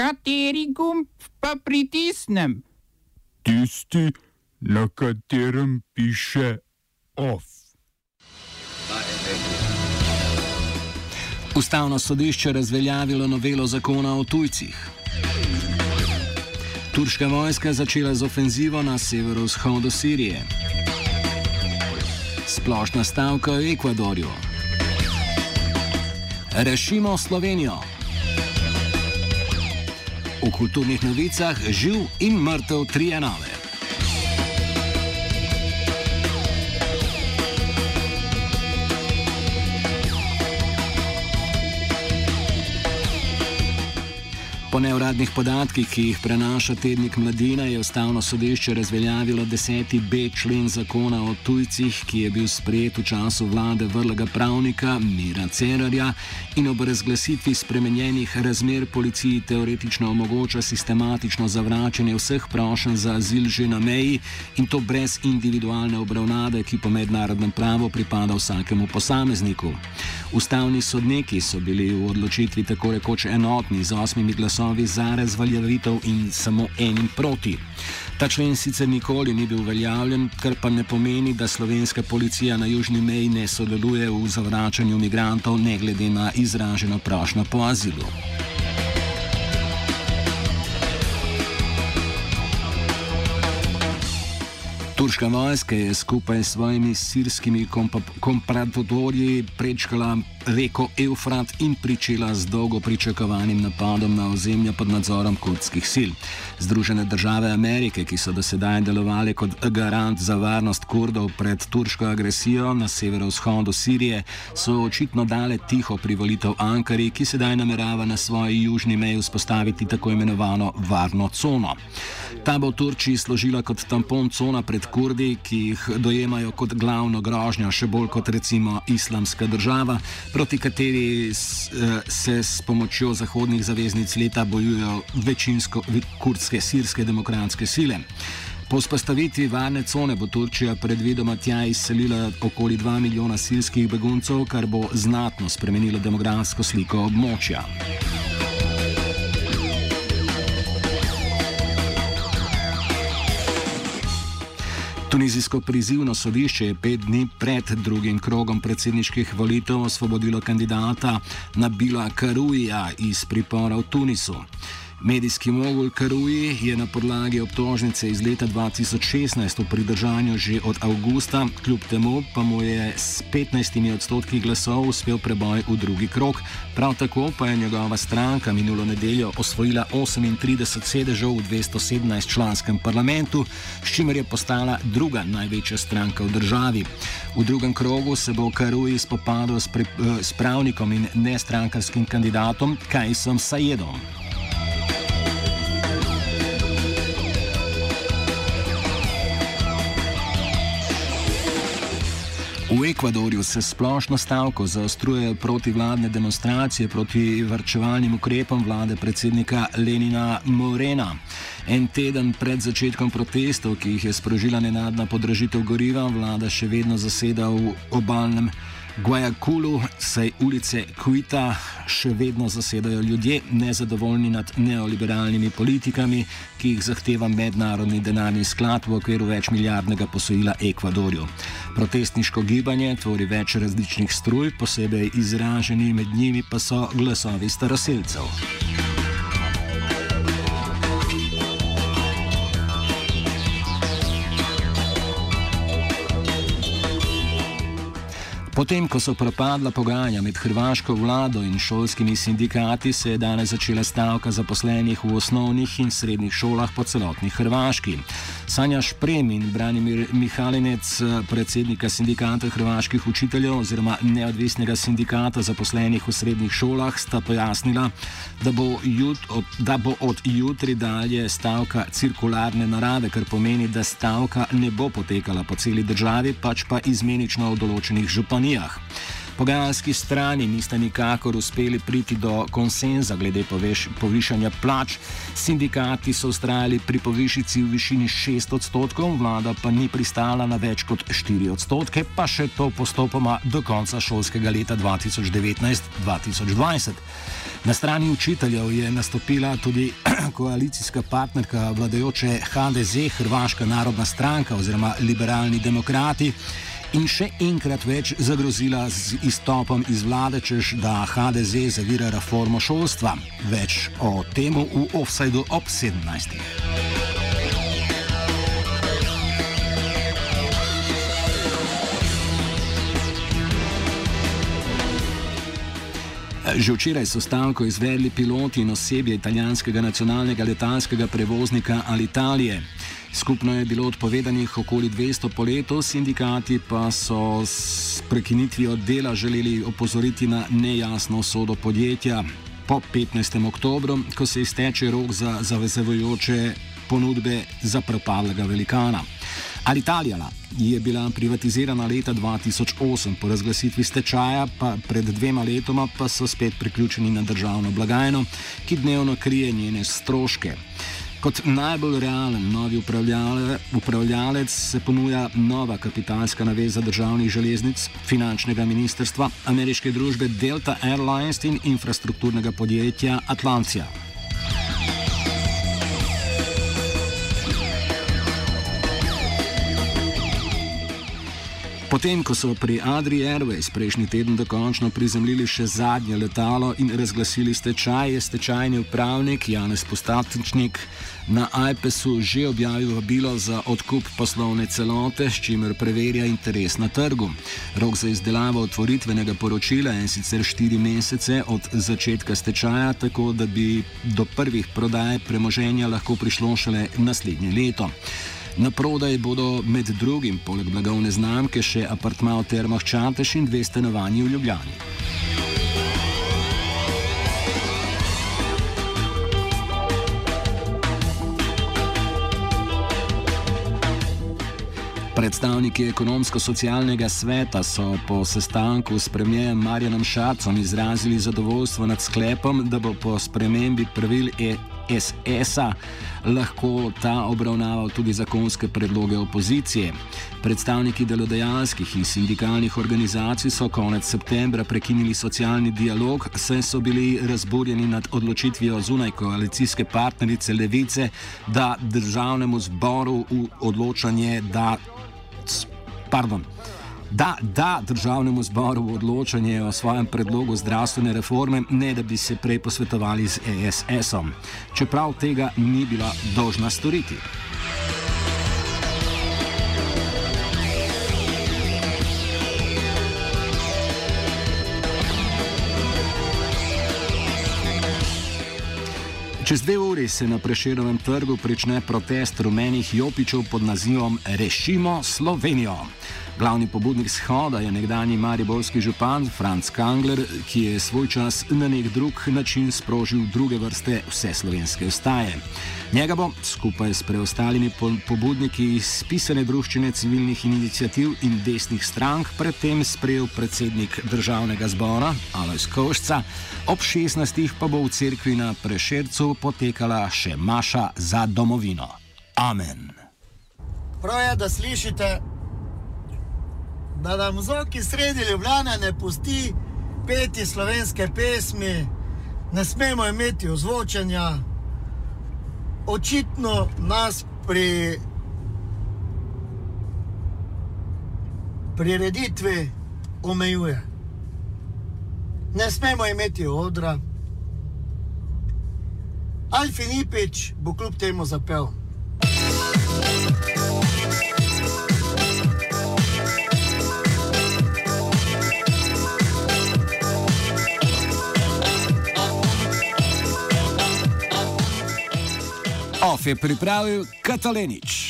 Kateri gumb pa pritisnem? Tisti, na katerem piše OF. Ustavno sodišče razveljavilo novelo zakona o tujcih. Turška vojska začela z ofenzivo na severovzhodu Sirije. Splošna stavka v Ekvadorju. Rešimo Slovenijo. V kulturnih novicah živ in mrtev trienale. Neuradnih podatkih, ki jih prenaša tednik Mladina, je ustavno sodišče razveljavilo 10b člen zakona o tujcih, ki je bil sprejet v času vlade vrlega pravnika Mira Cerarja in ob razglasitvi spremenjenih razmer policiji teoretično omogoča sistematično zavračanje vseh prošenj za azil že na meji in to brez individualne obravnave, ki po mednarodnem pravu pripada vsakemu posamezniku. Ustavni sodniki so bili v odločitvi tako rekoč enotni z osmimi glasovi za razveljavitev in samo enim proti. Ta člen sicer nikoli ni bil uveljavljen, kar pa ne pomeni, da slovenska policija na južni meji ne sodeluje v zavračanju migrantov, ne glede na izraženo prošnjo po azilu. Turška vojska je skupaj s svojimi sirskimi kompratorji prečkala reko Eufrat in pričela z dolgo pričakovanim napadom na ozemlja pod nadzorom kurdskih sil. Združene države Amerike, ki so do sedaj delovali kot garant za varnost kurdov pred turško agresijo na severovzhodu Sirije, so očitno dale tiho privolitev Ankari, ki sedaj namerava na svoji južni meji vzpostaviti tako imenovano varno cono. Ta bo Turčiji služila kot tampon cona pred kurdi, ki jih dojemajo kot glavno grožnjo, še bolj kot recimo islamska država proti kateri eh, se s pomočjo zahodnih zaveznic leta bojujejo večinsko kurdske sirske demokratske sile. Po spostavitvi varne cone bo Turčija predvidoma tja izselila okoli 2 milijona sirskih beguncev, kar bo znatno spremenilo demografsko sliko območja. Tunizijsko prizivno sodišče je pet dni pred drugim krogom predsedniških volitev osvobodilo kandidata Nabila Karuija iz pripora v Tunisu. Medijski mogul Karuji je na podlagi obtožnice iz leta 2016 v pridržanju že od avgusta, kljub temu pa mu je s 15 odstotki glasov uspel preboj v drugi krok. Prav tako pa je njegova stranka minulo nedeljo osvojila 38 sedežev v 217 članskem parlamentu, s čimer je postala druga največja stranka v državi. V drugem krogu se bo Karuji spopadal s, pri, s pravnikom in nestrankarskim kandidatom Kajsom Sajedom. V Ekvadorju se splošno stavko zaostrujejo protivladne demonstracije proti vrčevalnim ukrepom vlade predsednika Lenina Morena. En teden pred začetkom protestov, ki jih je sprožila nenadna podražitev goriva, vlada še vedno zaseda v obalnem. Guajakulu se ulice Kuita še vedno zasedajo ljudje, nezadovoljni nad neoliberalnimi politikami, ki jih zahteva mednarodni denarni sklad v okviru večmiljardnega posojila Ekvadorju. Protestniško gibanje tvori več različnih struj, posebej izraženi med njimi pa so glasovi staroseljcev. Potem, ko so propadla pogajanja med hrvaško vlado in šolskimi sindikati, se je danes začela stavka zaposlenih v osnovnih in srednjih šolah po celotni Hrvaški. Sanja Šprem in Branimir Mihalinec, predsednika sindikata hrvaških učiteljev oziroma neodvisnega sindikata zaposlenih v srednjih šolah, sta pojasnila, da bo, jut, od, da bo od jutri dalje stavka cirkularne narave, kar pomeni, da stavka ne bo potekala po celi državi, pač pa izmenično v določenih županijah. Pogajalski strani nista nikakor uspeli priti do konsenza glede poveš, povišanja plač. Sindikati so ustrajali pri povišici v višini 6 odstotkov, vlada pa ni pristala na več kot 4 odstotke, pa še to postopoma do konca šolskega leta 2019-2020. Na strani učiteljev je nastopila tudi koalicijska partnerka vladajoče HDZ, Hrvaška narodna stranka oziroma liberalni demokrati in še enkrat več zagrozila z izstopom iz vlade, čež da HDZ zavira reformo šolstva. Več o tem v offsajdu ob 17. Že včeraj so stavko izvedli piloti in osebje italijanskega nacionalnega letalskega prevoznika Alitalije. Skupno je bilo odpovedanih okoli 200 po letu, sindikati pa so s prekinitvijo dela želeli opozoriti na nejasno sodo podjetja. Po 15. oktobru, ko se izteče rok za zavezujoče ponudbe za propadlega velikana. Alitalijana je bila privatizirana leta 2008, po razglasitvi stečaja pa pred dvema letoma pa so spet priključeni na državno blagajno, ki dnevno krije njene stroške. Kot najbolj realen novi upravljale, upravljalec se ponuja nova kapitalska naveza državnih železnic, finančnega ministrstva, ameriške družbe Delta Airlines in infrastrukturnega podjetja Atlantia. Potem, ko so pri Adri Airways prejšnji teden dokončno prizemljili še zadnje letalo in razglasili stečaj, je stečajni upravnik Janez Postatničnik na iPesu že objavil vabilo za odkup poslovne celote, s čimer preverja interes na trgu. Rok za izdelavo otvoritvenega poročila je sicer 4 mesece od začetka stečaja, tako da bi do prvih prodaj premoženja lahko prišlo šele naslednje leto. Na prodaj bodo med drugim poleg blagovne znamke še apartma v Termah Čateš in dve stanovanji v Ljubljani. Predstavniki ekonomsko-socialnega sveta so po sestanku s premijem Marjanom Šarcom izrazili zadovoljstvo nad sklepom, da bo po spremembi pravil ESS-a lahko ta obravnaval tudi zakonske predloge opozicije. Predstavniki delodajalskih in sindikalnih organizacij so konec septembra prekinili socialni dialog, saj so bili razburjeni nad odločitvijo zunaj koalicijske partnerice Levice, da državnemu zboru v odločanje da pardon, da da državnemu zboru odločanje o svojem predlogu zdravstvene reforme, ne da bi se prej posvetovali z ESS-om, čeprav tega ni bila dolžna storiti. Čez dve uri se na Preširovem trgu prične protest rumenih jopičev pod nazivom Rešimo Slovenijo. Glavni pobudnik shoda je nekdani mariborski župan Franz Kangler, ki je svoj čas na nek drug način sprožil druge vrste vse slovenske ustaje. Njega bo skupaj s preostalimi pobudniki iz pisane druščine civilnih inicijativ in desnih strank predtem sprejel predsednik državnega zbora Alois Košca, ob 16. pa bo v cerkvi na Prešercu potekala še Maša za domovino. Amen. Prav je, da slišite da nam zoki sredi Ljubljana ne pusti peti slovenske pesmi, ne smemo imeti ozvočenja. Očitno nas pri prireditvi omejuje. Ne smemo imeti odra. Alfinipič bo kljub temu zapel. Je pripravil Katalenič.